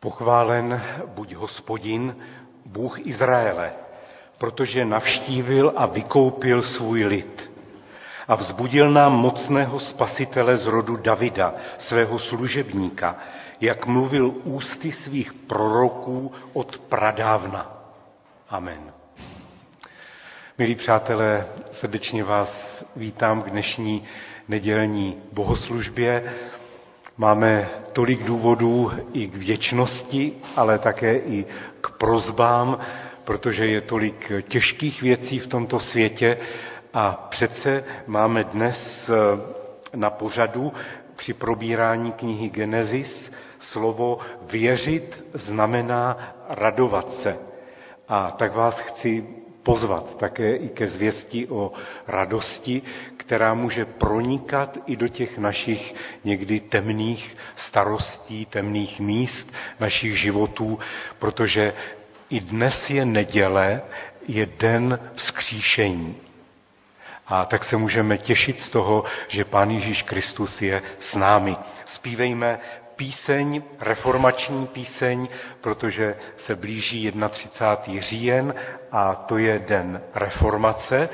Pochválen buď hospodin, Bůh Izraele, protože navštívil a vykoupil svůj lid a vzbudil nám mocného spasitele z rodu Davida, svého služebníka, jak mluvil ústy svých proroků od pradávna. Amen. Milí přátelé, srdečně vás vítám k dnešní nedělní bohoslužbě. Máme tolik důvodů i k věčnosti, ale také i k prozbám, protože je tolik těžkých věcí v tomto světě a přece máme dnes eh, na pořadu při probírání knihy Genesis slovo věřit znamená radovat se. A tak vás chci pozvat také i ke zvěsti o radosti, která může pronikat i do těch našich někdy temných starostí, temných míst našich životů, protože i dnes je neděle, je den vzkříšení. A tak se můžeme těšit z toho, že Pán Ježíš Kristus je s námi. Spívejme píseň, reformační píseň, protože se blíží 31. říjen a to je den reformace.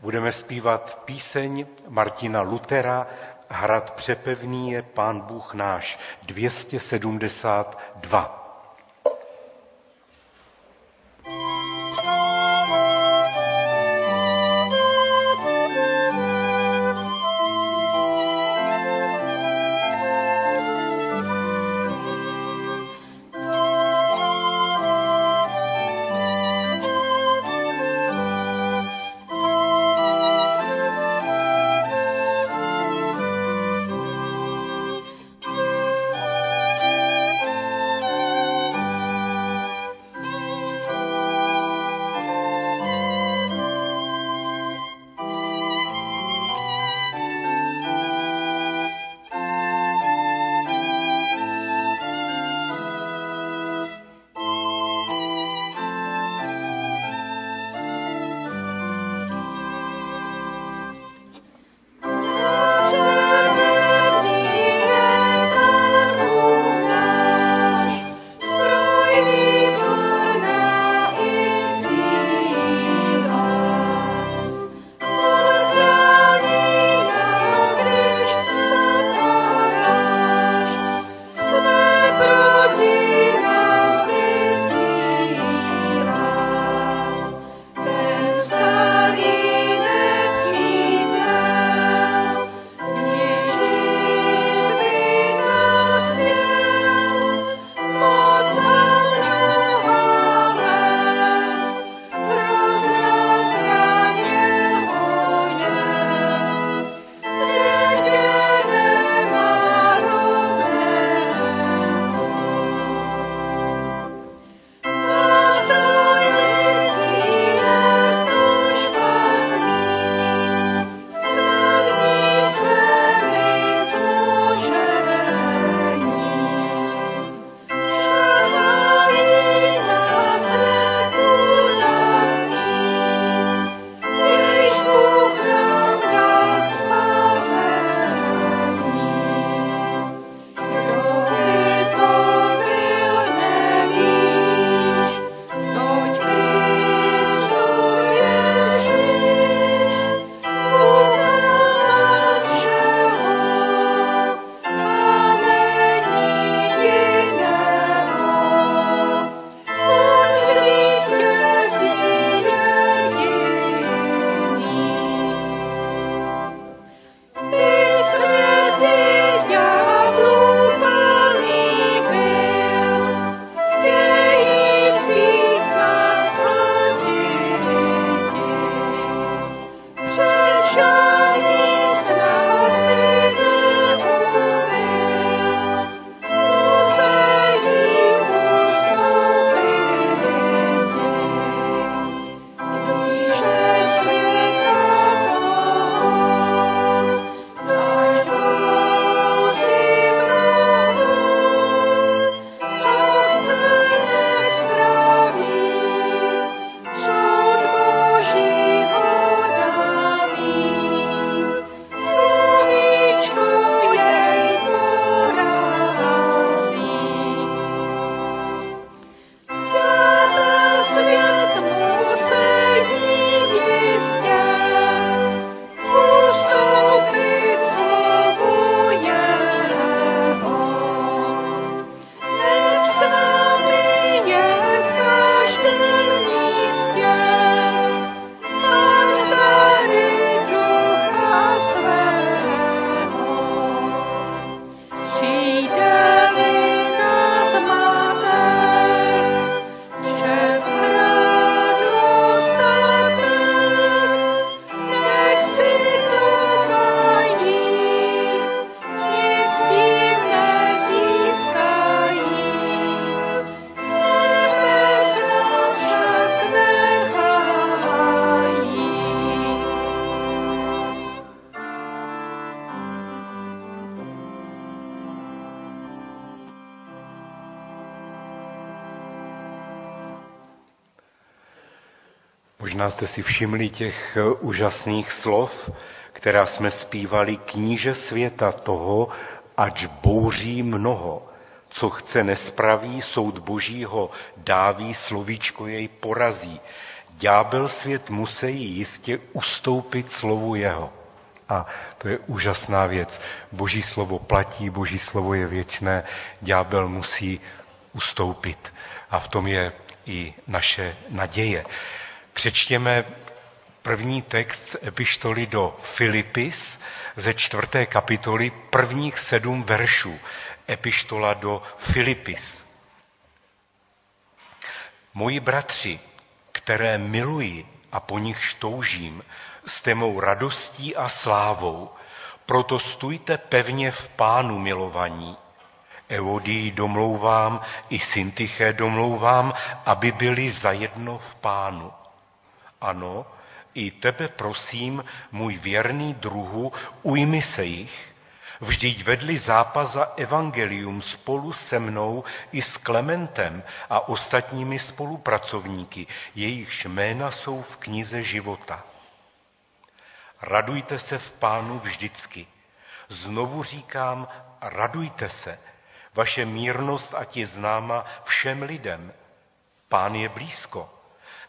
Budeme zpívat píseň Martina Lutera Hrad přepevný je Pán Bůh náš 272. Jste si všimli těch eh, úžasných slov, která jsme zpívali kníže světa toho, ač bouří mnoho. Co chce nespraví, soud božího dáví, slovíčko jej porazí. Ďábel svět musí jistě ustoupit slovu jeho. A to je úžasná věc. Boží slovo platí, boží slovo je věčné, ďábel musí ustoupit. A v tom je i naše naděje. Přečtěme první text z epištoly do Filipis ze čtvrté kapitoly, prvních sedm veršů. Epištola do Filipis. Moji bratři, které miluji a po nich toužím, jste mou radostí a slávou. Proto stůjte pevně v pánu milovaní. Evodii domlouvám, i Syntyché domlouvám, aby byli zajedno v pánu. Ano, i tebe prosím, můj věrný druhu, ujmi se jich. Vždyť vedli zápas za evangelium spolu se mnou i s Klementem a ostatními spolupracovníky, jejichž jména jsou v knize života. Radujte se v pánu vždycky. Znovu říkám, radujte se. Vaše mírnost ať je známa všem lidem. Pán je blízko.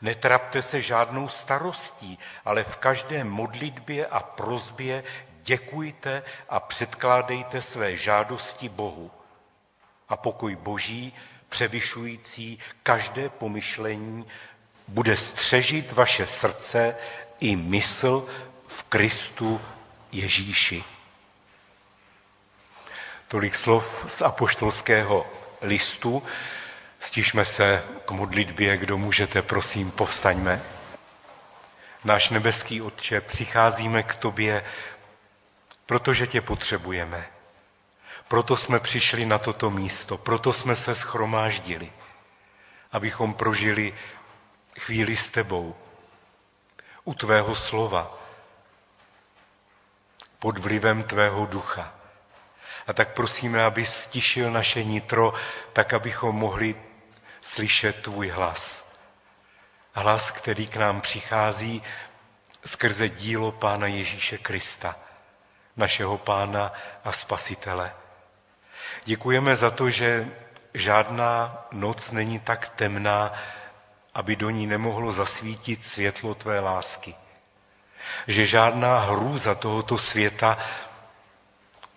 Netrapte se žádnou starostí, ale v každé modlitbě a prozbě děkujte a předkládejte své žádosti Bohu. A pokoj Boží, převyšující každé pomyšlení, bude střežit vaše srdce i mysl v Kristu Ježíši. Tolik slov z apoštolského listu. Stižme se k modlitbě, kdo můžete, prosím, povstaňme. Náš nebeský Otče, přicházíme k Tobě, protože Tě potřebujeme. Proto jsme přišli na toto místo, proto jsme se schromáždili, abychom prožili chvíli s Tebou, u Tvého slova, pod vlivem Tvého ducha. A tak prosíme, aby stišil naše nitro, tak abychom mohli slyšet tvůj hlas. Hlas, který k nám přichází skrze dílo Pána Ježíše Krista, našeho Pána a Spasitele. Děkujeme za to, že žádná noc není tak temná, aby do ní nemohlo zasvítit světlo tvé lásky. Že žádná hrůza tohoto světa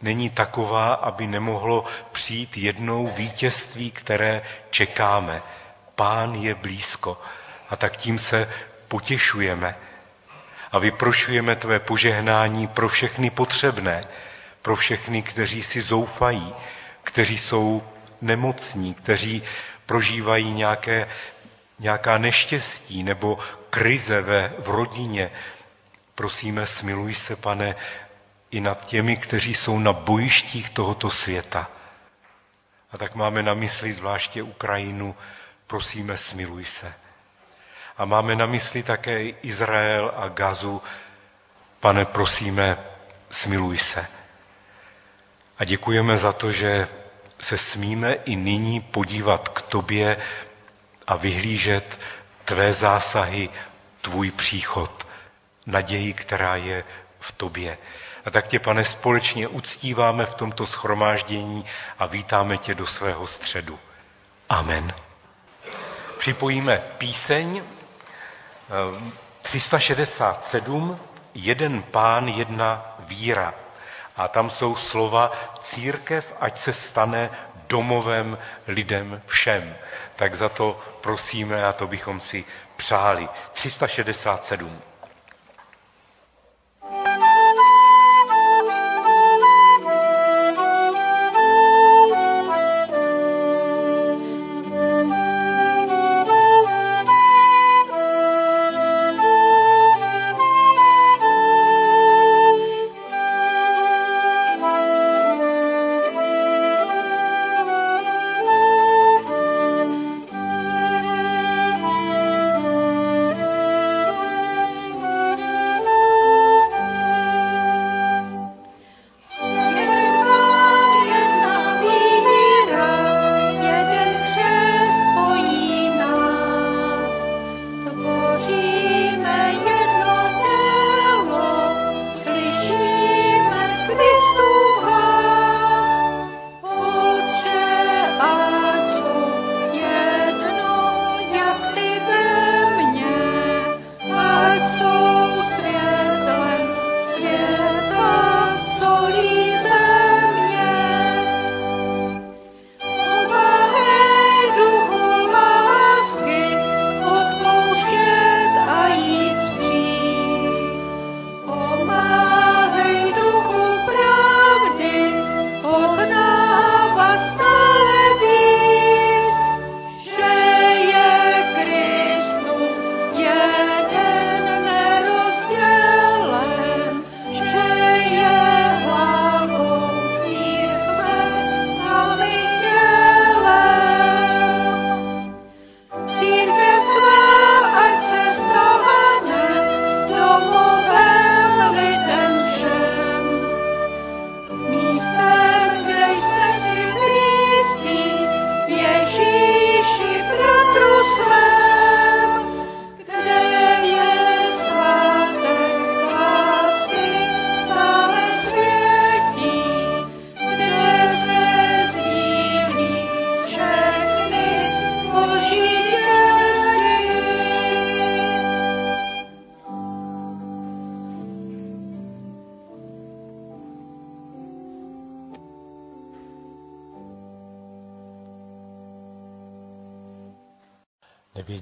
není taková, aby nemohlo přijít jednou vítězství, které čekáme. Pán je blízko. A tak tím se potěšujeme. A vyprošujeme tvé požehnání pro všechny potřebné, pro všechny, kteří si zoufají, kteří jsou nemocní, kteří prožívají nějaké, nějaká neštěstí nebo krize ve, v rodině. Prosíme, smiluj se, pane, i nad těmi, kteří jsou na bojištích tohoto světa. A tak máme na mysli zvláště Ukrajinu, prosíme, smiluj se. A máme na mysli také Izrael a Gazu, pane, prosíme, smiluj se. A děkujeme za to, že se smíme i nyní podívat k tobě a vyhlížet tvé zásahy, tvůj příchod, naději, která je v tobě. A tak tě, pane, společně uctíváme v tomto schromáždění a vítáme tě do svého středu. Amen. Připojíme píseň 367, eh, jeden pán, jedna víra. A tam jsou slova církev, ať se stane domovem lidem všem. Tak za to prosíme a to bychom si přáli. 367.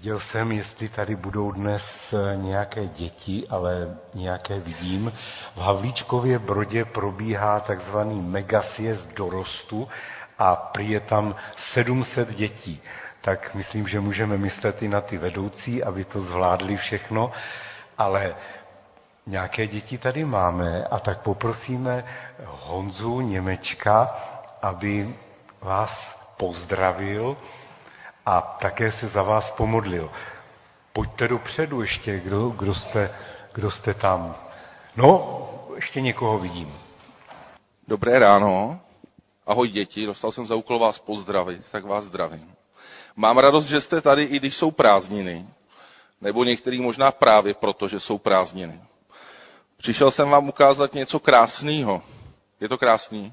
Nevěděl jsem, jestli tady budou dnes nějaké děti, ale nějaké vidím. V Havlíčkově Brodě probíhá takzvaný megasjezd dorostu a prý je tam 700 dětí. Tak myslím, že můžeme myslet i na ty vedoucí, aby to zvládli všechno, ale nějaké děti tady máme a tak poprosíme Honzu Němečka, aby vás pozdravil a také se za vás pomodlil. Pojďte dopředu ještě, kdo, kdo, jste, kdo jste tam. No, ještě někoho vidím. Dobré ráno. Ahoj děti, dostal jsem za úkol vás pozdravit, tak vás zdravím. Mám radost, že jste tady, i když jsou prázdniny. Nebo některý možná právě proto, že jsou prázdniny. Přišel jsem vám ukázat něco krásného. Je to krásný?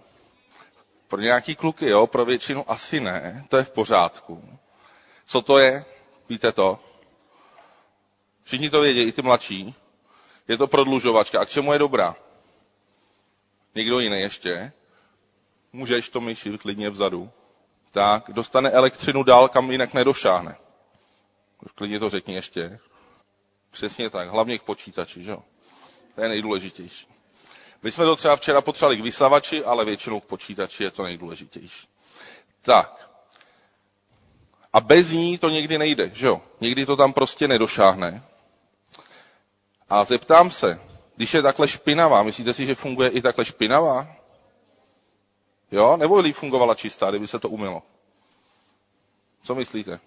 Pro nějaký kluky, jo, pro většinu asi ne, to je v pořádku. Co to je? Víte to? Všichni to vědí, i ty mladší. Je to prodlužovačka. A k čemu je dobrá? Někdo jiný ještě? Můžeš to myši klidně vzadu. Tak, dostane elektřinu dál, kam jinak nedošáhne. Klidně to řekni ještě. Přesně tak, hlavně k počítači, že jo? To je nejdůležitější. My jsme to třeba včera potřebovali k vysavači, ale většinou k počítači je to nejdůležitější. Tak. A bez ní to někdy nejde, že jo? Někdy to tam prostě nedošáhne. A zeptám se, když je takhle špinavá, myslíte si, že funguje i takhle špinavá? Jo? Nebo by fungovala čistá, kdyby se to umylo? Co myslíte?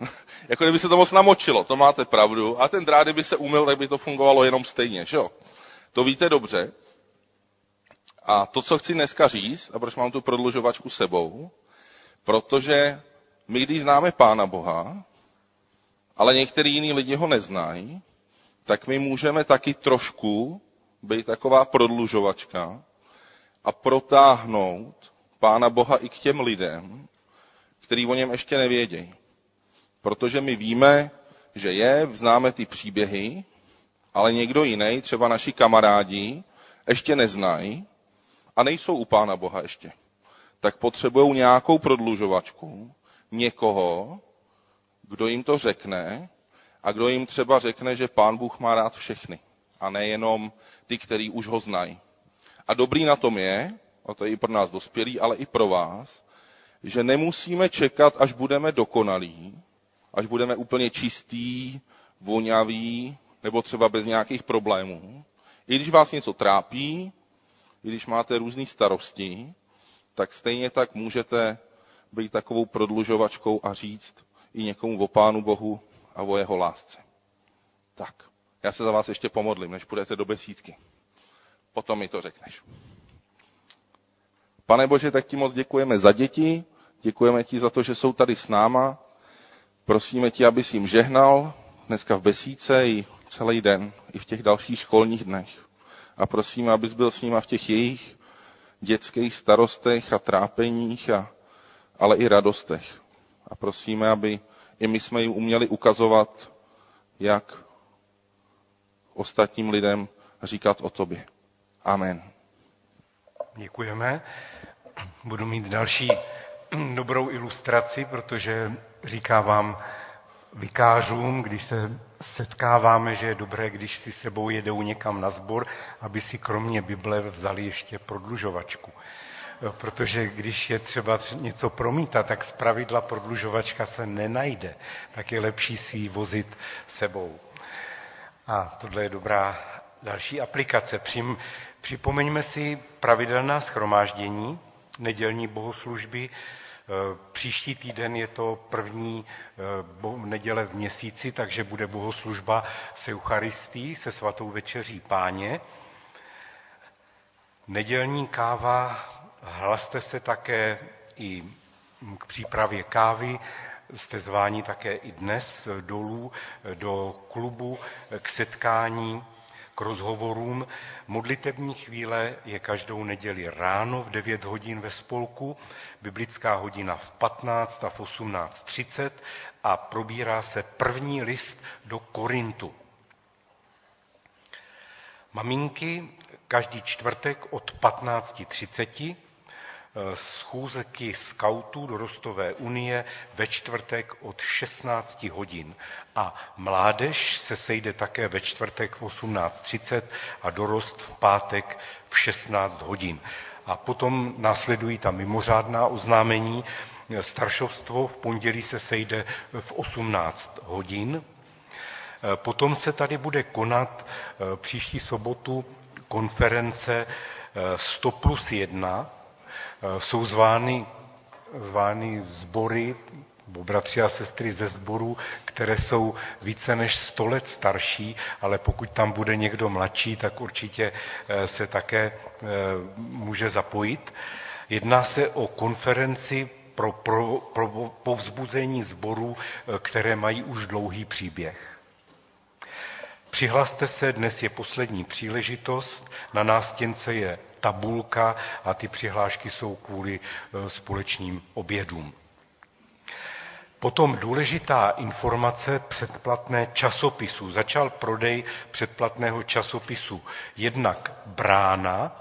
jako kdyby se to moc namočilo, to máte pravdu. A ten drát, kdyby se umyl, tak by to fungovalo jenom stejně, že jo? To víte dobře. A to, co chci dneska říct, a proč mám tu prodlužovačku sebou, protože my, když známe Pána Boha, ale některý jiný lidi ho neznají, tak my můžeme taky trošku být taková prodlužovačka a protáhnout Pána Boha i k těm lidem, který o něm ještě nevědějí. Protože my víme, že je, známe ty příběhy, ale někdo jiný, třeba naši kamarádi, ještě neznají a nejsou u Pána Boha ještě. Tak potřebují nějakou prodlužovačku, někoho, kdo jim to řekne a kdo jim třeba řekne, že Pán Bůh má rád všechny a nejenom ty, který už ho znají. A dobrý na tom je, a to je i pro nás dospělí, ale i pro vás, že nemusíme čekat, až budeme dokonalí, až budeme úplně čistý, voňavý, nebo třeba bez nějakých problémů. I když vás něco trápí, i když máte různé starosti, tak stejně tak můžete být takovou prodlužovačkou a říct i někomu o Pánu Bohu a o jeho lásce. Tak, já se za vás ještě pomodlím, než půjdete do besídky. Potom mi to řekneš. Pane Bože, tak ti moc děkujeme za děti, děkujeme ti za to, že jsou tady s náma. Prosíme ti, abys jim žehnal dneska v besíce i celý den, i v těch dalších školních dnech. A prosíme, abys byl s nima v těch jejich dětských starostech a trápeních, a, ale i radostech. A prosíme, aby i my jsme jim uměli ukazovat, jak ostatním lidem říkat o tobě. Amen. Děkujeme. Budu mít další dobrou ilustraci, protože říká vám vikářům, když se setkáváme, že je dobré, když si sebou jedou někam na sbor, aby si kromě Bible vzali ještě prodlužovačku. Protože když je třeba něco promítat, tak z pravidla prodlužovačka se nenajde, tak je lepší si ji vozit sebou. A tohle je dobrá další aplikace. Přim, připomeňme si pravidelná schromáždění, nedělní bohoslužby. Příští týden je to první e, neděle v měsíci, takže bude bohoslužba se Eucharistí, se svatou večeří páně. Nedělní káva, hlaste se také i k přípravě kávy, jste zváni také i dnes dolů do klubu k setkání k rozhovorům. Modlitební chvíle je každou neděli ráno v 9 hodin ve spolku, biblická hodina v 15 a v 18.30 a probírá se první list do Korintu. Maminky každý čtvrtek od 15.30 schůzky skautů do Rostové unie ve čtvrtek od 16 hodin. A mládež se sejde také ve čtvrtek v 18.30 a dorost v pátek v 16 hodin. A potom následují ta mimořádná oznámení. Staršovstvo v pondělí se sejde v 18 hodin. Potom se tady bude konat příští sobotu konference 100 plus 1, Eh, jsou zvány, zvány sbory, bratři a sestry ze sborů, které jsou více než 100 let starší, ale pokud tam bude někdo mladší, tak určitě eh, se také eh, může zapojit. Jedná se o konferenci pro, pro, pro povzbuzení sborů, které mají už dlouhý příběh. Přihlaste se, dnes je poslední příležitost, na nástěnce je tabulka a ty přihlášky jsou kvůli e, společným obědům. Potom důležitá informace předplatné časopisu. Začal prodej předplatného časopisu jednak Brána,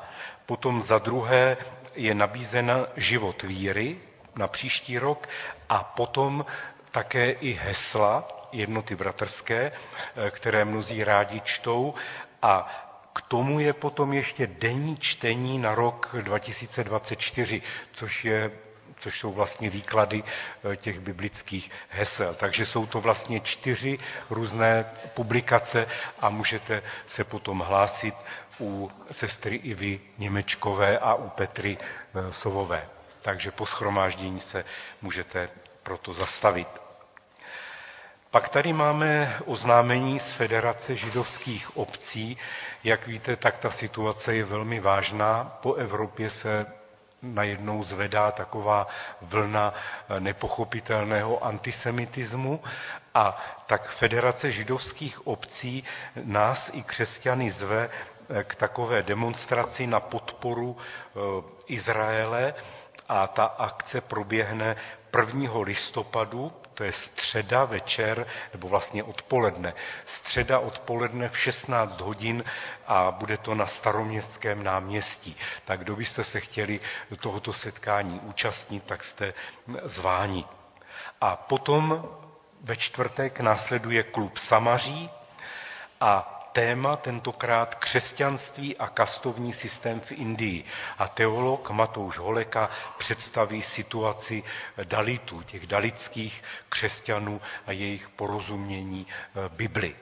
potom za druhé je nabízena Život víry na příští rok a potom také i hesla jednoty bratrské, eh, které mnozí rádi čtou a k tomu je potom ještě denní čtení na rok 2024, což, je, což jsou vlastně výklady eh, těch biblických hesel. Takže jsou to vlastně čtyři různé publikace a můžete se potom hlásit u sestry Ivy Němečkové a u Petry eh, Sovové. Takže po schromáždění se můžete proto zastavit. Pak tady máme oznámení z Federace židovských obcí. Jak víte, tak ta situace je velmi vážná. Po Evropě se najednou zvedá taková vlna nepochopitelného antisemitismu a tak Federace židovských obcí nás i křesťany zve k takové demonstraci na podporu eh, Izraele a ta akce proběhne 1. listopadu to je středa večer, nebo vlastně odpoledne. Středa odpoledne v 16 hodin a bude to na staroměstském náměstí. Tak kdo byste se chtěli do tohoto setkání účastnit, tak jste zváni. A potom ve čtvrtek následuje klub Samaří a téma tentokrát křesťanství a kastovní systém v Indii. A teolog Matouš Holeka představí situaci dalitů, těch dalitských křesťanů a jejich porozumění eh, Bibli.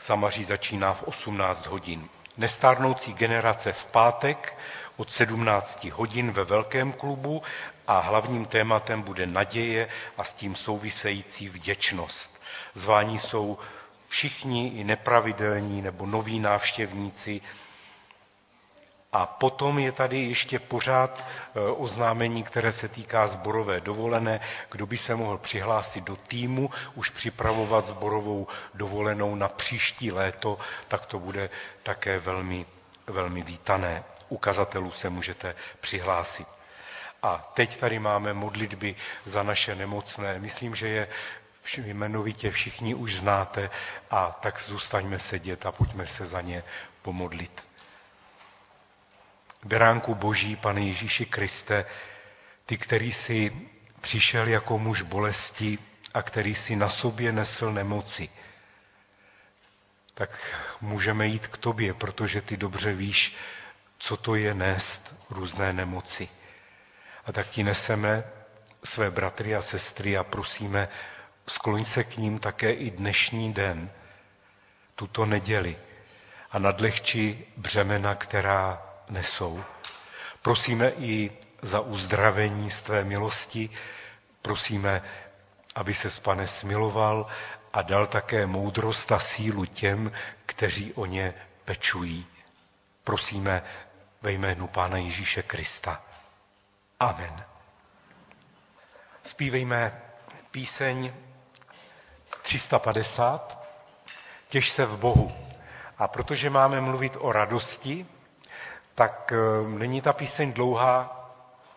Samaří začíná v 18 hodin. Nestárnoucí generace v pátek od 17 hodin ve velkém klubu a hlavním tématem bude naděje a s tím související vděčnost. Zvání jsou všichni i nepravidelní nebo noví návštěvníci. A potom je tady ještě pořád e, oznámení, které se týká zborové dovolené. Kdo by se mohl přihlásit do týmu, už připravovat zborovou dovolenou na příští léto, tak to bude také velmi, velmi vítané. Ukazatelů se můžete přihlásit. A teď tady máme modlitby za naše nemocné. Myslím, že je jmenovitě všichni už znáte a tak zůstaňme sedět a pojďme se za ně pomodlit. Beránku Boží, pane Ježíši Kriste, ty, který jsi přišel jako muž bolesti a který si na sobě nesl nemoci, tak můžeme jít k tobě, protože ty dobře víš, co to je nést různé nemoci. A tak ti neseme své bratry a sestry a prosíme, skloň se k ním také i dnešní den, tuto neděli a nadlehčí břemena, která nesou. Prosíme i za uzdravení z tvé milosti, prosíme, aby se pane smiloval a dal také moudrost a sílu těm, kteří o ně pečují. Prosíme ve jménu Pána Ježíše Krista. Amen. Spívejme píseň 350, těž se v Bohu. A protože máme mluvit o radosti, tak eh, není ta píseň dlouhá,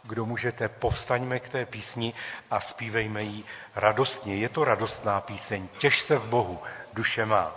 kdo můžete, povstaňme k té písni a zpívejme ji radostně. Je to radostná píseň, těž se v Bohu, duše má.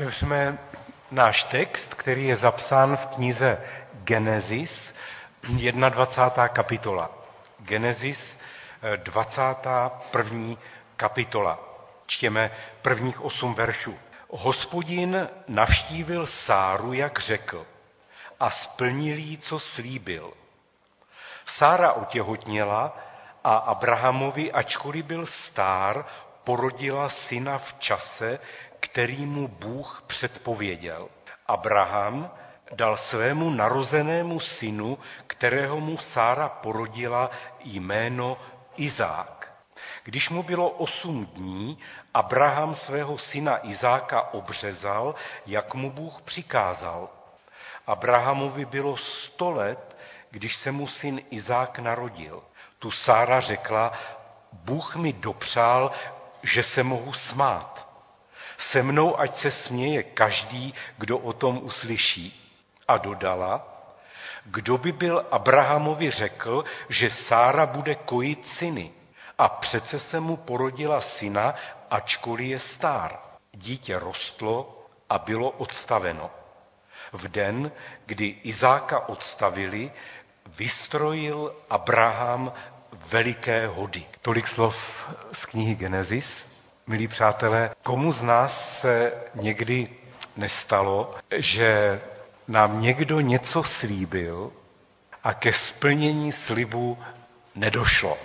Otevřeme náš text, který je zapsán v knize Genesis, 21. kapitola. Genesis, 21. kapitola. Čtěme prvních osm veršů. Hospodin navštívil Sáru, jak řekl, a splnil jí, co slíbil. Sára otěhotněla a Abrahamovi, ačkoliv byl stár, porodila syna v čase, který mu Bůh předpověděl. Abraham dal svému narozenému synu, kterého mu Sára porodila, jméno Izák. Když mu bylo osm dní, Abraham svého syna Izáka obřezal, jak mu Bůh přikázal. Abrahamovi bylo sto let, když se mu syn Izák narodil. Tu Sára řekla, Bůh mi dopřál, že se mohu smát. Se mnou ať se směje každý, kdo o tom uslyší. A dodala, kdo by byl Abrahamovi řekl, že Sára bude kojit syny. A přece se mu porodila syna, ačkoliv je stár. Dítě rostlo a bylo odstaveno. V den, kdy Izáka odstavili, vystrojil Abraham veliké hody. Tolik slov z knihy Genesis. Milí přátelé, komu z nás se někdy nestalo, že nám někdo něco slíbil a ke splnění slibu nedošlo.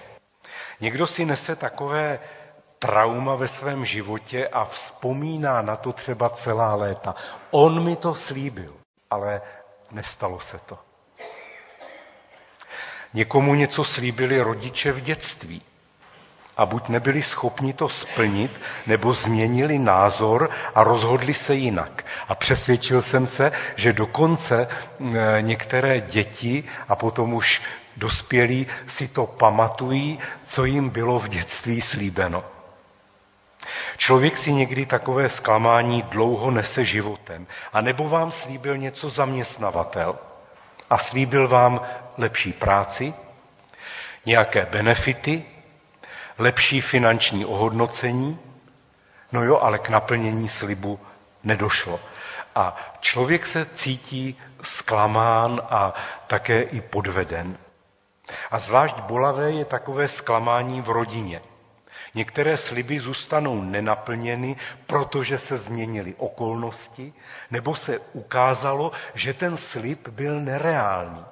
Někdo si nese takové trauma ve svém životě a vzpomíná na to třeba celá léta. On mi to slíbil, ale nestalo se to. Někomu něco slíbili rodiče v dětství a buď nebyli schopni to splnit, nebo změnili názor a rozhodli se jinak. A přesvědčil jsem se, že dokonce některé děti a potom už dospělí si to pamatují, co jim bylo v dětství slíbeno. Člověk si někdy takové zklamání dlouho nese životem. A nebo vám slíbil něco zaměstnavatel a slíbil vám lepší práci, nějaké benefity, lepší finanční ohodnocení, no jo, ale k naplnění slibu nedošlo. A člověk se cítí zklamán a také i podveden. A zvlášť bolavé je takové zklamání v rodině. Některé sliby zůstanou nenaplněny, protože se změnily okolnosti, nebo se ukázalo, že ten slib byl nereálný.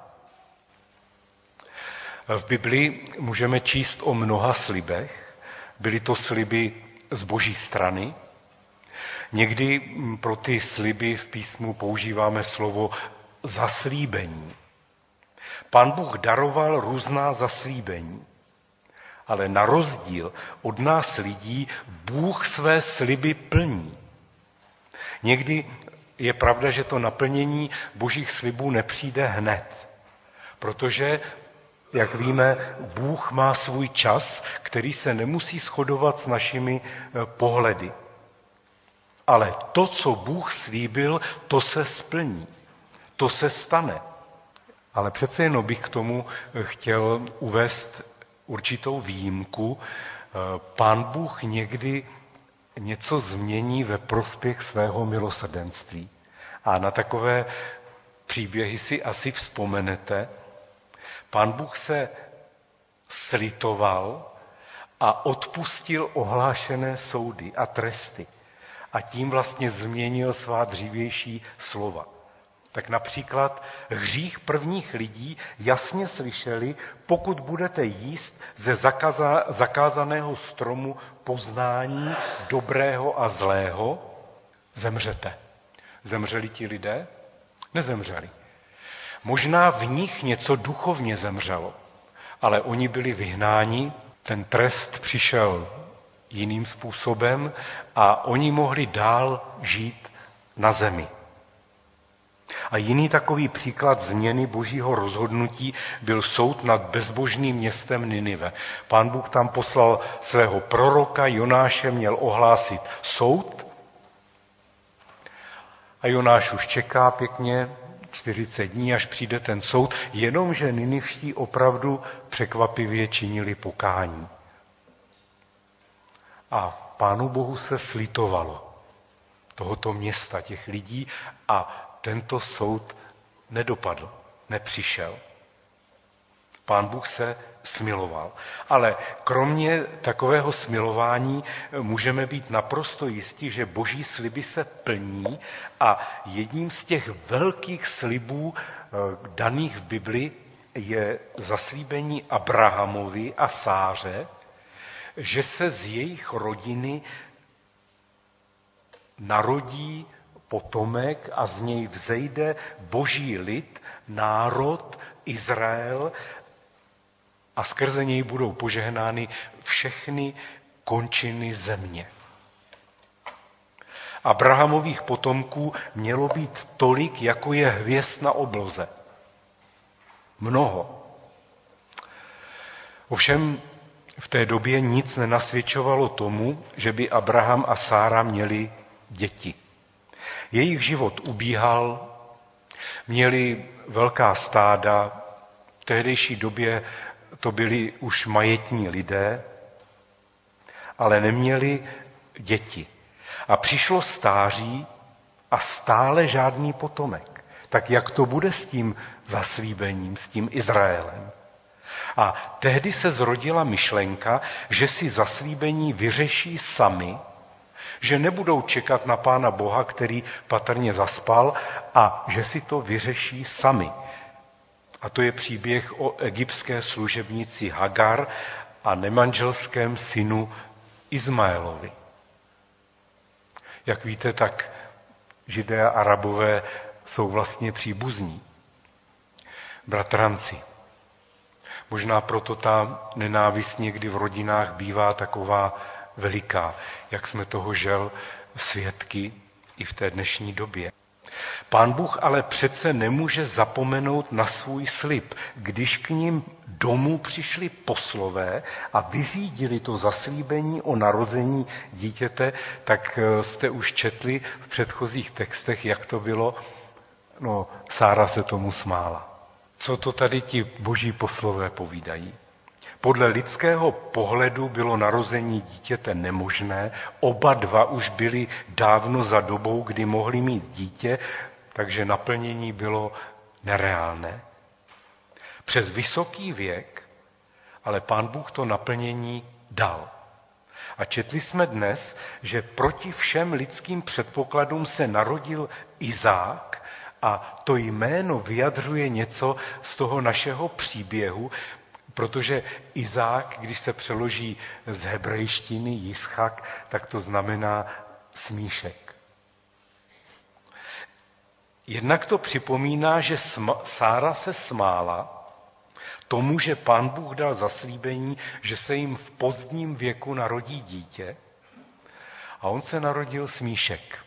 V Biblii můžeme číst o mnoha slibech. Byly to sliby z boží strany. Někdy pro ty sliby v písmu používáme slovo zaslíbení. Pán Bůh daroval různá zaslíbení. Ale na rozdíl od nás lidí Bůh své sliby plní. Někdy je pravda, že to naplnění božích slibů nepřijde hned, protože jak víme, Bůh má svůj čas, který se nemusí shodovat s našimi eh, pohledy. Ale to, co Bůh slíbil, to se splní. To se stane. Ale přece jenom bych k tomu eh, chtěl uvést určitou výjimku. Eh, Pán Bůh někdy něco změní ve prospěch svého milosrdenství. A na takové příběhy si asi vzpomenete, Pán Bůh se slitoval a odpustil ohlášené soudy a tresty. A tím vlastně změnil svá dřívější slova. Tak například hřích prvních lidí jasně slyšeli, pokud budete jíst ze zakaza, zakázaného stromu poznání dobrého a zlého, zemřete. Zemřeli ti lidé? Nezemřeli. Možná v nich něco duchovně zemřelo, ale oni byli vyhnáni, ten trest přišel jiným způsobem a oni mohli dál žít na zemi. A jiný takový příklad změny božího rozhodnutí byl soud nad bezbožným městem Ninive. Pán Bůh tam poslal svého proroka, Jonáše měl ohlásit soud a Jonáš už čeká pěkně, 40 dní, až přijde ten soud, jenomže Ninivští opravdu překvapivě činili pokání. A pánu Bohu se slitovalo. tohoto města, těch lidí a tento soud nedopadl, nepřišel. Pán Bůh se smiloval. Ale kromě takového smilování můžeme být naprosto jistí, že boží sliby se plní a jedním z těch velkých slibů eh, daných v Bibli je zaslíbení Abrahamovi a Sáře, že se z jejich rodiny narodí potomek a z něj vzejde boží lid, národ, Izrael a skrze něj budou požehnány všechny končiny země. Abrahamových potomků mělo být tolik, jako je hvězd na obloze. Mnoho. Ovšem v té době nic nenasvědčovalo tomu, že by Abraham a Sára měli děti. Jejich život ubíhal, měli velká stáda, v tehdejší době to byli už majetní lidé, ale neměli děti. A přišlo stáří a stále žádný potomek. Tak jak to bude s tím zaslíbením, s tím Izraelem? A tehdy se zrodila myšlenka, že si zaslíbení vyřeší sami, že nebudou čekat na Pána Boha, který patrně zaspal, a že si to vyřeší sami. A to je příběh o egyptské služebnici Hagar a nemanželském synu Izmaelovi. Jak víte, tak židé a arabové jsou vlastně příbuzní, bratranci. Možná proto ta nenávist někdy v rodinách bývá taková veliká, jak jsme toho žel svědky i v té dnešní době. Pán Bůh ale přece nemůže zapomenout na svůj slib. Když k ním domů přišli poslové a vyřídili to zaslíbení o narození dítěte, tak eh, jste už četli v předchozích textech, jak to bylo. No, Sára se tomu smála. Co to tady ti boží poslové povídají? Podle lidského pohledu bylo narození dítěte nemožné, oba dva už byli dávno za dobou, kdy mohli mít dítě, takže naplnění bylo nereálné. Přes vysoký věk, ale pán Bůh to naplnění dal. A četli jsme dnes, že proti všem lidským předpokladům se narodil Izák a to jméno vyjadřuje něco z toho našeho příběhu, protože Izák, když se přeloží z hebrejštiny Jischak, tak to znamená smíšek. Jednak to připomíná, že Sára se smála tomu, že pán Bůh dal zaslíbení, že se jim v pozdním věku narodí dítě a on se narodil smíšek.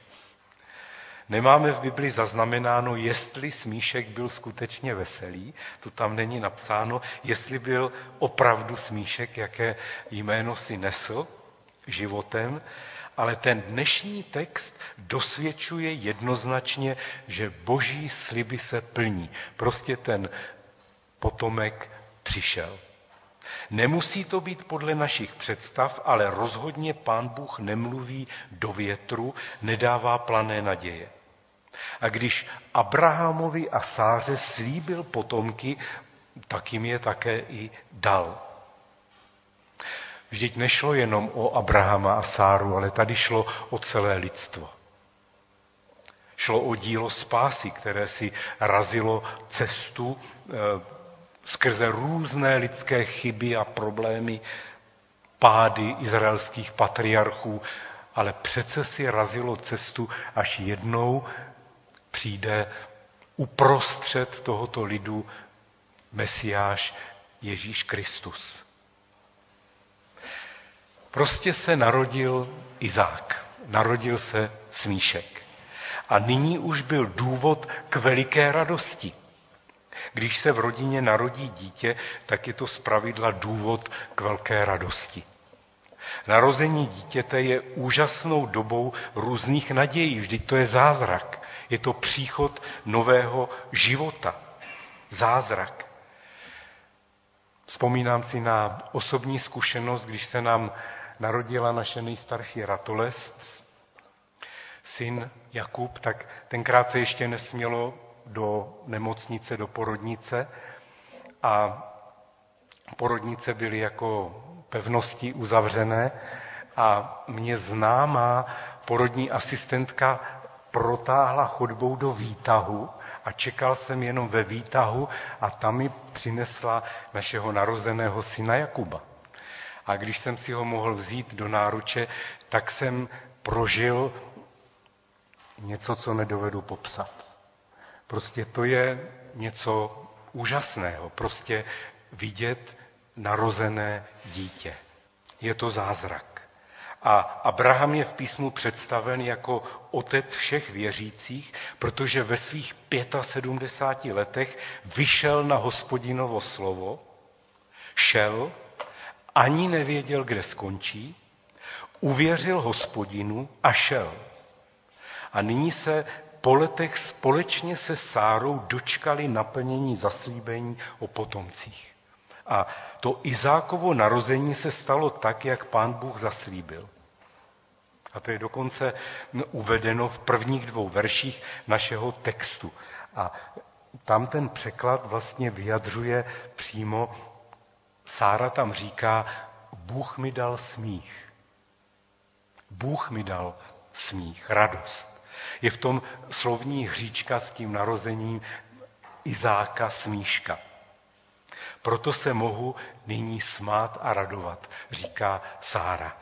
Nemáme v Bibli zaznamenáno, jestli smíšek byl skutečně veselý, to tam není napsáno, jestli byl opravdu smíšek, jaké jméno si nesl životem, ale ten dnešní text dosvědčuje jednoznačně, že boží sliby se plní. Prostě ten potomek přišel. Nemusí to být podle našich představ, ale rozhodně pán Bůh nemluví do větru, nedává plané naděje. A když Abrahamovi a Sáře slíbil potomky, tak jim je také i dal. Vždyť nešlo jenom o Abrahama a Sáru, ale tady šlo o celé lidstvo. Šlo o dílo spásy, které si razilo cestu e, skrze různé lidské chyby a problémy, pády izraelských patriarchů, ale přece si razilo cestu, až jednou přijde uprostřed tohoto lidu Mesiáš Ježíš Kristus. Prostě se narodil Izák, narodil se Smíšek. A nyní už byl důvod k veliké radosti. Když se v rodině narodí dítě, tak je to zpravidla důvod k velké radosti. Narození dítěte je úžasnou dobou různých nadějí, vždyť to je zázrak. Je to příchod nového života. Zázrak. Vzpomínám si na osobní zkušenost, když se nám narodila naše nejstarší ratolest, syn Jakub, tak tenkrát se ještě nesmělo do nemocnice, do porodnice a porodnice byly jako pevnosti uzavřené a mě známá porodní asistentka protáhla chodbou do výtahu a čekal jsem jenom ve výtahu a tam mi přinesla našeho narozeného syna Jakuba. A když jsem si ho mohl vzít do náruče, tak jsem prožil něco, co nedovedu popsat. Prostě to je něco úžasného. Prostě vidět narozené dítě. Je to zázrak. A Abraham je v písmu představen jako otec všech věřících, protože ve svých 75 letech vyšel na hospodinovo slovo, šel, ani nevěděl, kde skončí, uvěřil hospodinu a šel. A nyní se po letech společně se Sárou dočkali naplnění zaslíbení o potomcích. A to Izákovo narození se stalo tak, jak pán Bůh zaslíbil. A to je dokonce uvedeno v prvních dvou verších našeho textu. A tam ten překlad vlastně vyjadřuje přímo, Sára tam říká, Bůh mi dal smích. Bůh mi dal smích, radost. Je v tom slovní hříčka s tím narozením Izáka smíška. Proto se mohu nyní smát a radovat, říká Sára.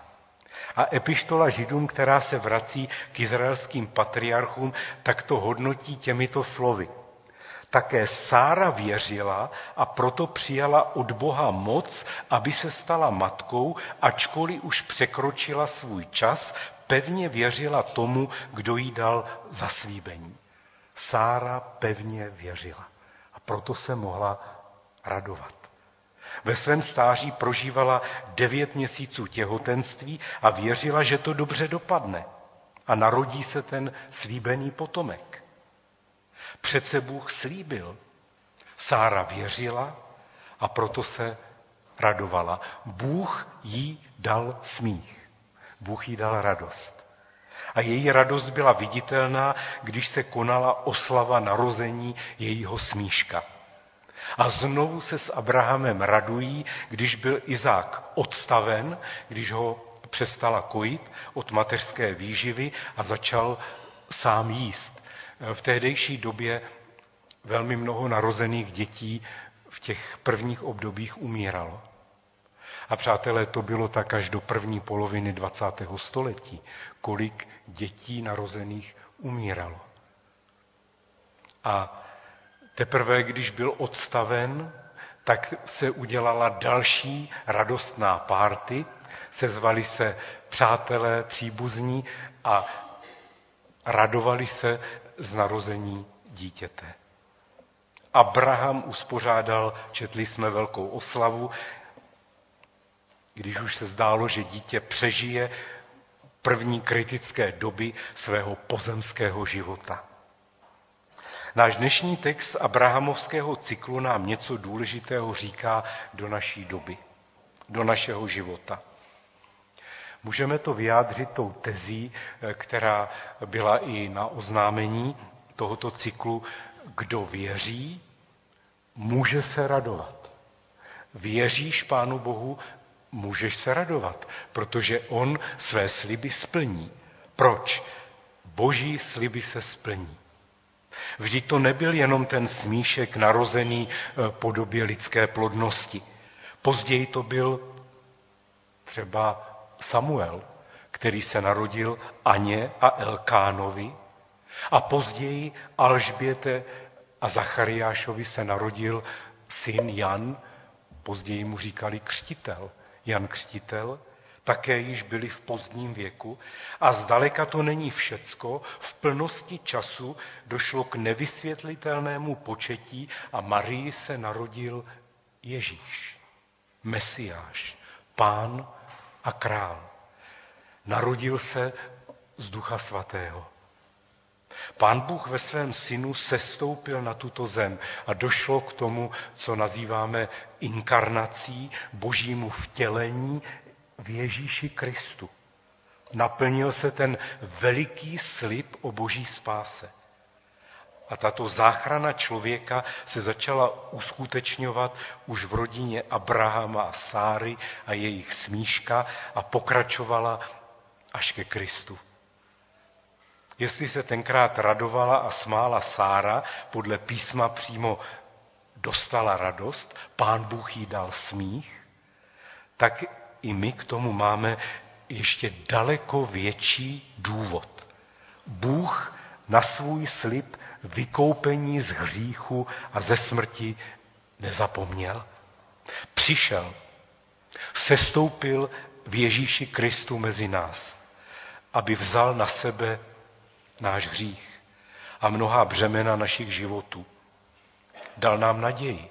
A epištola Židům, která se vrací k izraelským patriarchům, tak to hodnotí těmito slovy. Také Sára věřila a proto přijala od Boha moc, aby se stala matkou, ačkoliv už překročila svůj čas, pevně věřila tomu, kdo jí dal zaslíbení. Sára pevně věřila a proto se mohla radovat. Ve svém stáří prožívala devět měsíců těhotenství a věřila, že to dobře dopadne a narodí se ten slíbený potomek. Přece Bůh slíbil. Sára věřila a proto se radovala. Bůh jí dal smích. Bůh jí dal radost. A její radost byla viditelná, když se konala oslava narození jejího smíška. A znovu se s Abrahamem radují, když byl Izák odstaven, když ho přestala kojit od mateřské výživy a začal sám jíst. V tehdejší době velmi mnoho narozených dětí v těch prvních obdobích umíralo. A přátelé, to bylo tak až do první poloviny 20. století, kolik dětí narozených umíralo. A Teprve, když byl odstaven, tak se udělala další radostná párty, sezvali se přátelé, příbuzní a radovali se z narození dítěte. Abraham uspořádal, četli jsme velkou oslavu, když už se zdálo, že dítě přežije první kritické doby svého pozemského života. Náš dnešní text Abrahamovského cyklu nám něco důležitého říká do naší doby, do našeho života. Můžeme to vyjádřit tou tezí, eh, která byla i na oznámení tohoto cyklu. Kdo věří, může se radovat. Věříš Pánu Bohu, můžeš se radovat, protože On své sliby splní. Proč? Boží sliby se splní. Vždyť to nebyl jenom ten smíšek narozený eh, podobě lidské plodnosti. Později to byl třeba Samuel, který se narodil Aně a Elkánovi a později Alžběte a Zachariášovi se narodil syn Jan, později mu říkali křtitel. Jan Křtitel, také již byli v pozdním věku a zdaleka to není všecko, v plnosti času došlo k nevysvětlitelnému početí a Marii se narodil Ježíš, Mesiáš, pán a král. Narodil se z Ducha Svatého. Pán Bůh ve svém synu sestoupil na tuto zem a došlo k tomu, co nazýváme inkarnací, božímu vtělení v Ježíši Kristu. Naplnil se ten veliký slib o boží spáse. A tato záchrana člověka se začala uskutečňovat už v rodině Abrahama a Sáry a jejich smíška a pokračovala až ke Kristu. Jestli se tenkrát radovala a smála Sára, podle písma přímo dostala radost, pán Bůh jí dal smích, tak i my k tomu máme ještě daleko větší důvod. Bůh na svůj slib vykoupení z hříchu a ze smrti nezapomněl. Přišel, sestoupil v Ježíši Kristu mezi nás, aby vzal na sebe náš hřích a mnohá břemena našich životů. Dal nám naději.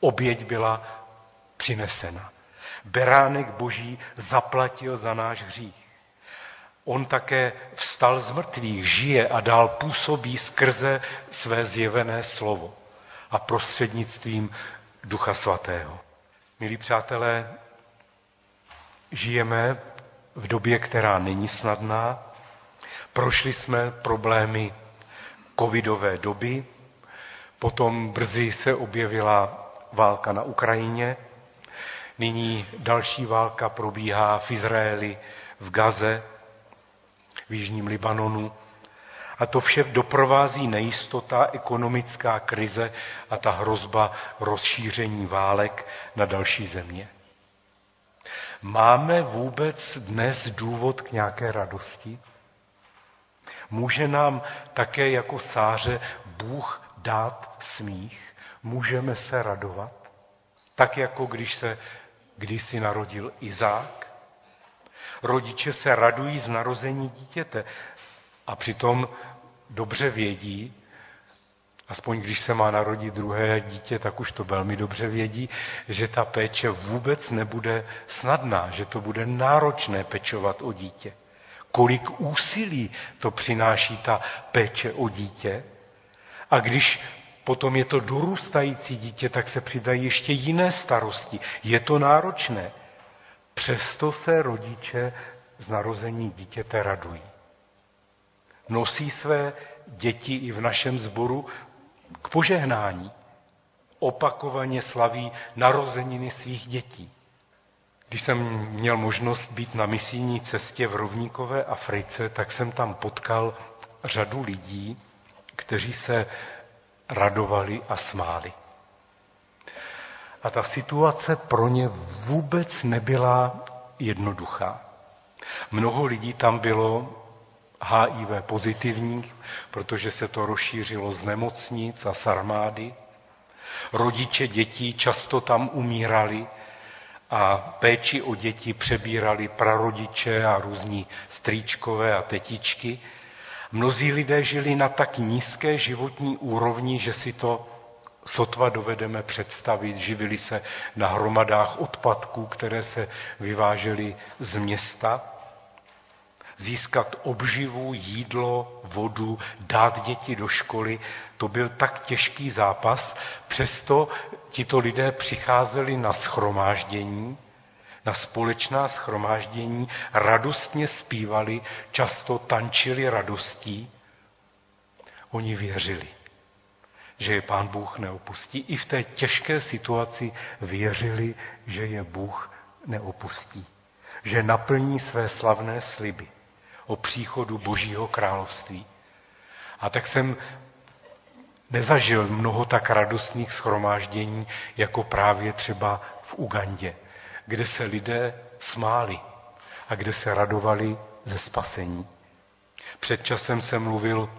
Oběť byla přinesena. Beránek Boží zaplatil za náš hřích. On také vstal z mrtvých, žije a dál působí skrze své zjevené slovo a prostřednictvím Ducha Svatého. Milí přátelé, žijeme v době, která není snadná. Prošli jsme problémy covidové doby, potom brzy se objevila válka na Ukrajině, nyní další válka probíhá v Izraeli, v Gaze, v Jižním Libanonu. A to vše doprovází nejistota, ekonomická krize a ta hrozba rozšíření válek na další země. Máme vůbec dnes důvod k nějaké radosti? Může nám také jako sáře Bůh dát smích? Můžeme se radovat? Tak jako když se kdysi narodil Izák? Rodiče se radují z narození dítěte a přitom dobře vědí, aspoň když se má narodit druhé dítě, tak už to velmi dobře vědí, že ta péče vůbec nebude snadná, že to bude náročné pečovat o dítě. Kolik úsilí to přináší ta péče o dítě. A když potom je to dorůstající dítě, tak se přidají ještě jiné starosti. Je to náročné. Přesto se rodiče z narození dítěte radují. Nosí své děti i v našem sboru k požehnání. Opakovaně slaví narozeniny svých dětí. Když jsem měl možnost být na misijní cestě v rovníkové Africe, tak jsem tam potkal řadu lidí, kteří se radovali a smáli. A ta situace pro ně vůbec nebyla jednoduchá. Mnoho lidí tam bylo HIV pozitivních, protože se to rozšířilo z nemocnic a z armády. Rodiče dětí často tam umírali a péči o děti přebírali prarodiče a různí strýčkové a tetičky. Mnozí lidé žili na tak nízké životní úrovni, že si to sotva dovedeme představit. Živili se na hromadách odpadků, které se vyvážely z města. Získat obživu, jídlo, vodu, dát děti do školy, to byl tak těžký zápas. Přesto tito lidé přicházeli na schromáždění, na společná schromáždění, radostně zpívali, často tančili radostí. Oni věřili že je pán Bůh neopustí. I v té těžké situaci věřili, že je Bůh neopustí. Že naplní své slavné sliby o příchodu Božího království. A tak jsem nezažil mnoho tak radostných schromáždění, jako právě třeba v Ugandě, kde se lidé smáli a kde se radovali ze spasení. Před časem jsem mluvil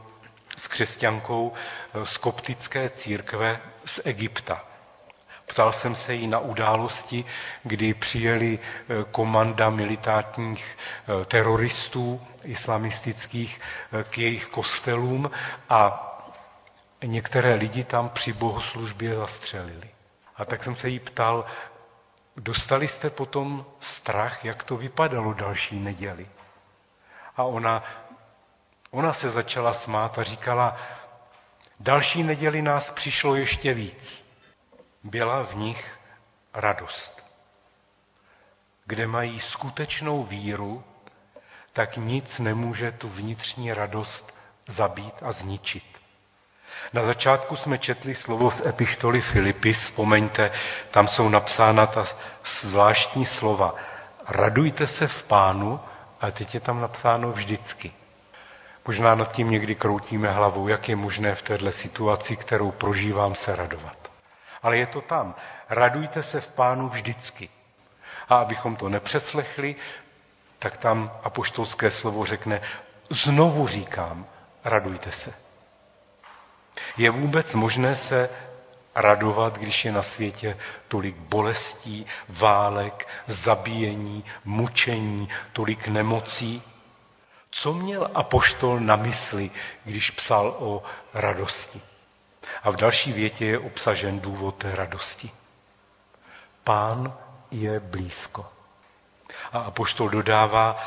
s křesťankou eh, z koptické církve z Egypta. Ptal jsem se jí na události, kdy přijeli eh, komanda militátních eh, teroristů islamistických k jejich kostelům a některé lidi tam při bohoslužbě zastřelili. A tak jsem se jí ptal, dostali jste potom strach, jak to vypadalo další neděli? A ona Ona se začala smát a říkala, další neděli nás přišlo ještě víc. Byla v nich radost, kde mají skutečnou víru, tak nic nemůže tu vnitřní radost zabít a zničit. Na začátku jsme četli slovo z epištoly Filipy, vzpomeňte, tam jsou napsána ta zvláštní slova. Radujte se v pánu, a teď je tam napsáno vždycky. Možná nad tím někdy kroutíme hlavou, jak je možné v této situaci, kterou prožívám, se radovat. Ale je to tam. Radujte se v pánu vždycky. A abychom to nepřeslechli, tak tam apoštolské slovo řekne, znovu říkám, radujte se. Je vůbec možné se radovat, když je na světě tolik bolestí, válek, zabíjení, mučení, tolik nemocí? Co měl apoštol na mysli, když psal o radosti? A v další větě je obsažen důvod té radosti. Pán je blízko. A apoštol dodává,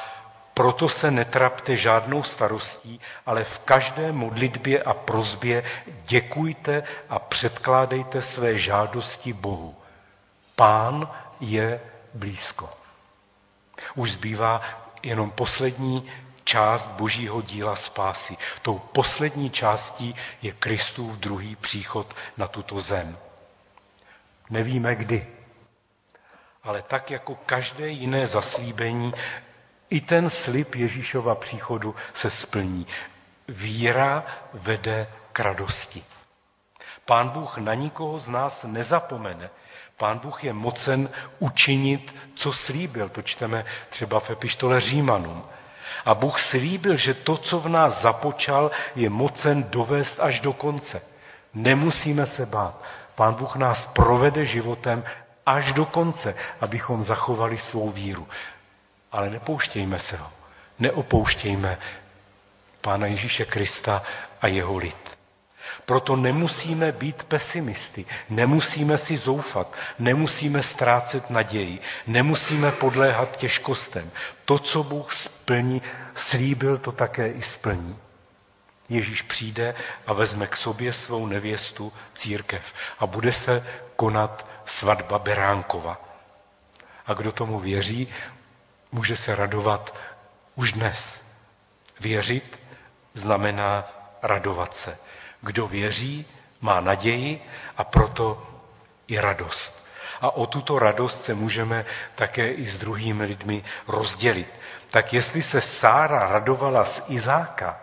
proto se netrapte žádnou starostí, ale v každé modlitbě a prozbě děkujte a předkládejte své žádosti Bohu. Pán je blízko. Už zbývá jenom poslední část božího díla spásy. Tou poslední částí je Kristův druhý příchod na tuto zem. Nevíme kdy, ale tak jako každé jiné zaslíbení, i ten slib Ježíšova příchodu se splní. Víra vede k radosti. Pán Bůh na nikoho z nás nezapomene. Pán Bůh je mocen učinit, co slíbil. To čteme třeba v epištole Římanům. A Bůh slíbil, že to, co v nás započal, je mocen dovést až do konce. Nemusíme se bát. Pán Bůh nás provede životem až do konce, abychom zachovali svou víru. Ale nepouštějme se ho. Neopouštějme Pána Ježíše Krista a jeho lid. Proto nemusíme být pesimisty, nemusíme si zoufat, nemusíme ztrácet naději, nemusíme podléhat těžkostem. To, co Bůh splní, slíbil, to také i splní. Ježíš přijde a vezme k sobě svou nevěstu církev a bude se konat svatba Beránkova. A kdo tomu věří, může se radovat už dnes. Věřit znamená radovat se. Kdo věří, má naději a proto i radost. A o tuto radost se můžeme také i s druhými lidmi rozdělit. Tak jestli se Sára radovala z Izáka,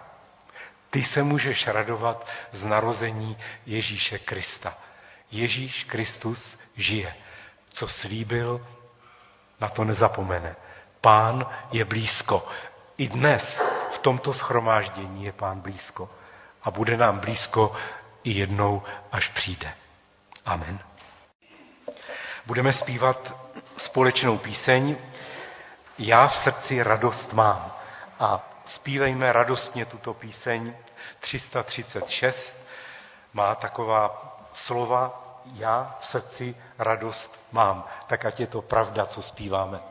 ty se můžeš radovat z narození Ježíše Krista. Ježíš Kristus žije. Co slíbil, na to nezapomene. Pán je blízko. I dnes v tomto schromáždění je pán blízko. A bude nám blízko i jednou, až přijde. Amen. Budeme zpívat společnou píseň Já v srdci radost mám. A zpívejme radostně tuto píseň 336. Má taková slova Já v srdci radost mám. Tak ať je to pravda, co zpíváme.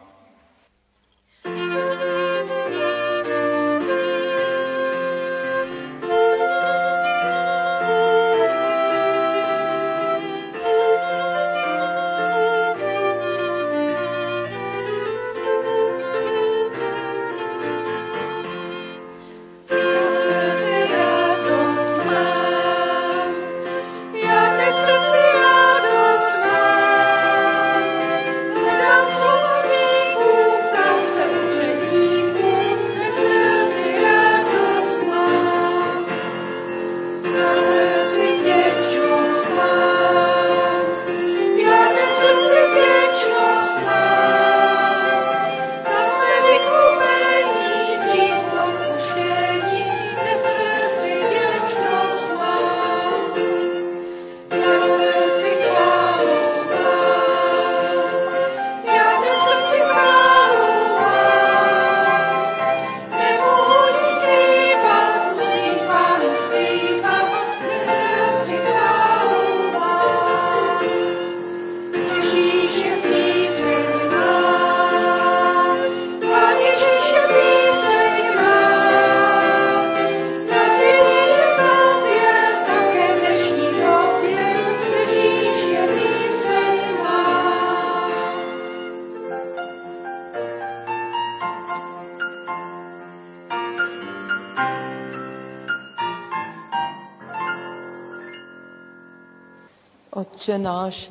Otče náš,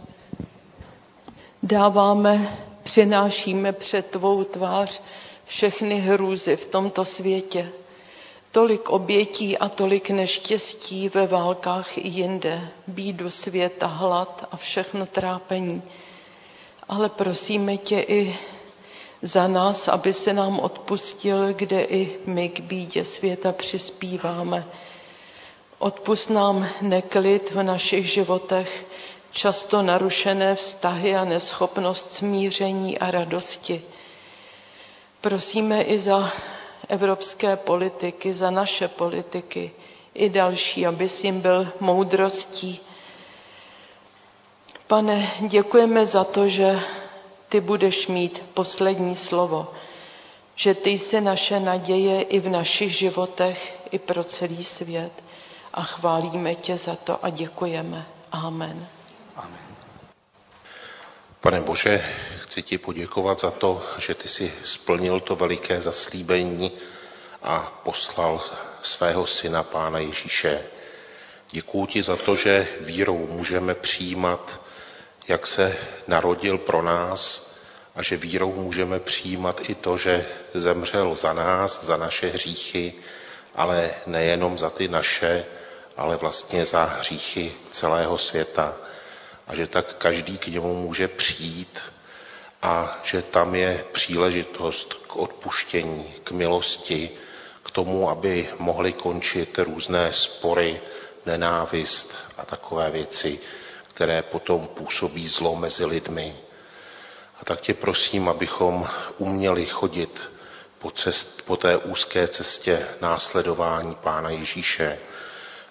dáváme, přinášíme před tvou tvář všechny hrůzy v tomto světě. Tolik obětí a tolik neštěstí ve válkách i jinde, bídu světa, hlad a všechno trápení. Ale prosíme tě i za nás, aby se nám odpustil, kde i my k bídě světa přispíváme. Odpust nám neklid v našich životech, často narušené vztahy a neschopnost smíření a radosti. Prosíme i za evropské politiky, za naše politiky i další, aby jim byl moudrostí. Pane, děkujeme za to, že ty budeš mít poslední slovo, že ty jsi naše naděje i v našich životech, i pro celý svět. A chválíme tě za to a děkujeme. Amen. Amen. Pane Bože, chci ti poděkovat za to, že ty jsi splnil to veliké zaslíbení a poslal svého syna, Pána Ježíše. Děkuji ti za to, že vírou můžeme přijímat, jak se narodil pro nás a že vírou můžeme přijímat i to, že zemřel za nás, za naše hříchy, ale nejenom za ty naše, ale vlastně za hříchy celého světa a že tak každý k němu může přijít a že tam je příležitost k odpuštění, k milosti, k tomu, aby mohly končit různé spory, nenávist a takové věci, které potom působí zlo mezi lidmi. A tak tě prosím, abychom uměli chodit po, cest, po té úzké cestě následování Pána Ježíše,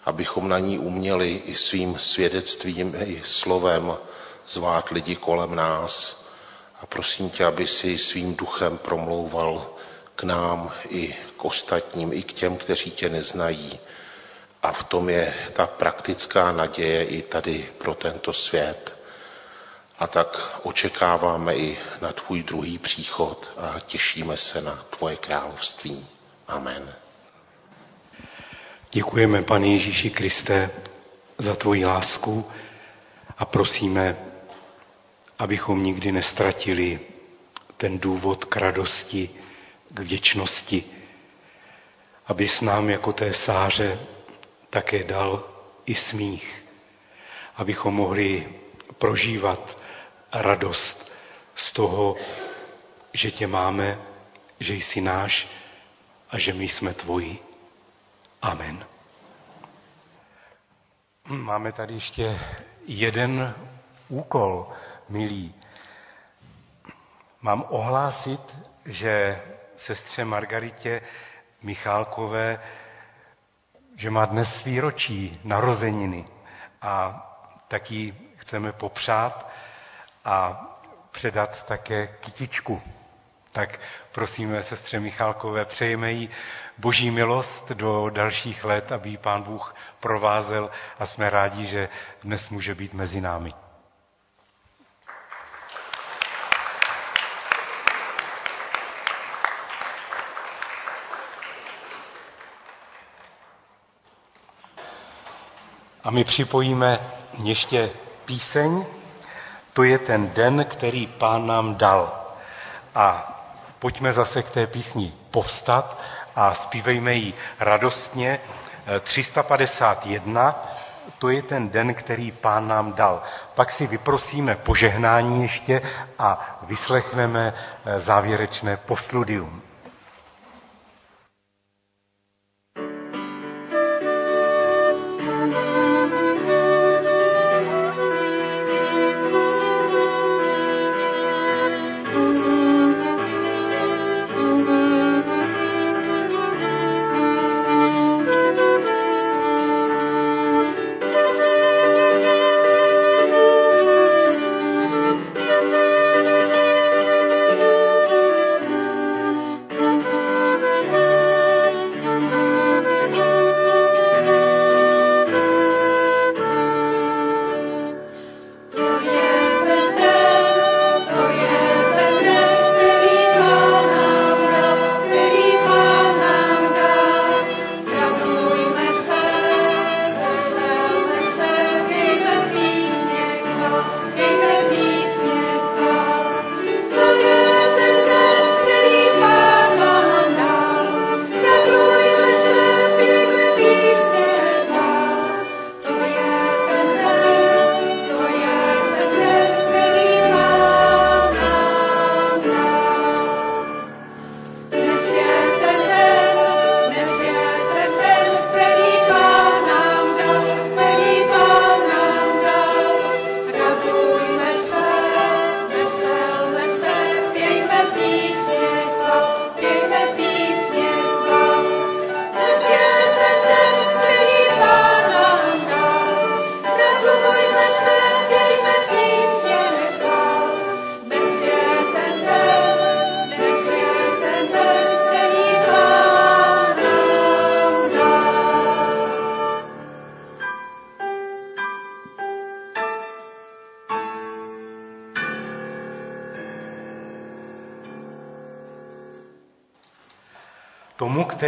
abychom na ní uměli i svým svědectvím, i slovem zvát lidi kolem nás. A prosím tě, aby si svým duchem promlouval k nám i k ostatním, i k těm, kteří tě neznají. A v tom je ta praktická naděje i tady pro tento svět. A tak očekáváme i na tvůj druhý příchod a těšíme se na tvoje království. Amen. Děkujeme, pane Ježíši Kriste, za tvoji lásku a prosíme, abychom nikdy nestratili ten důvod k radosti, k vděčnosti, abys nám jako té sáře také dal i smích, abychom mohli prožívat radost z toho, že tě máme, že jsi náš a že my jsme tvoji. Amen. Máme tady ještě jeden úkol, milí. Mám ohlásit, že sestře Margaritě Michálkové, že má dnes výročí narozeniny a taky chceme popřát a předat také kytičku. Tak prosíme sestře Michálkové, přejeme jí boží milost do dalších let, aby pán Bůh provázel a jsme rádi, že dnes může být mezi námi. A my připojíme ještě píseň, to je ten den, který pán nám dal. A pojďme zase k té písni povstat a zpívejme ji radostně. 351, to je ten den, který pán nám dal. Pak si vyprosíme požehnání ještě a vyslechneme eh, závěrečné posludium.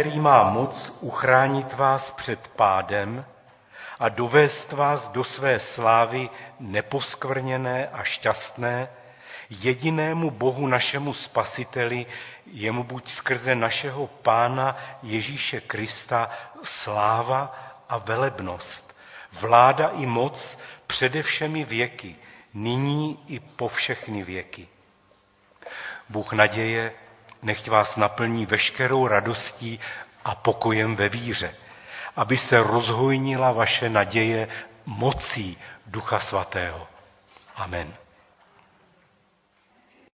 Který má moc uchránit vás před pádem a dovést vás do své slávy neposkvrněné a šťastné, jedinému Bohu našemu spasiteli, jemu buď skrze našeho Pána Ježíše Krista sláva a velebnost, vláda i moc přede všemi věky, nyní i po všechny věky. Bůh naděje nechť vás naplní veškerou radostí a pokojem ve víře, aby se rozhojnila vaše naděje mocí Ducha Svatého. Amen.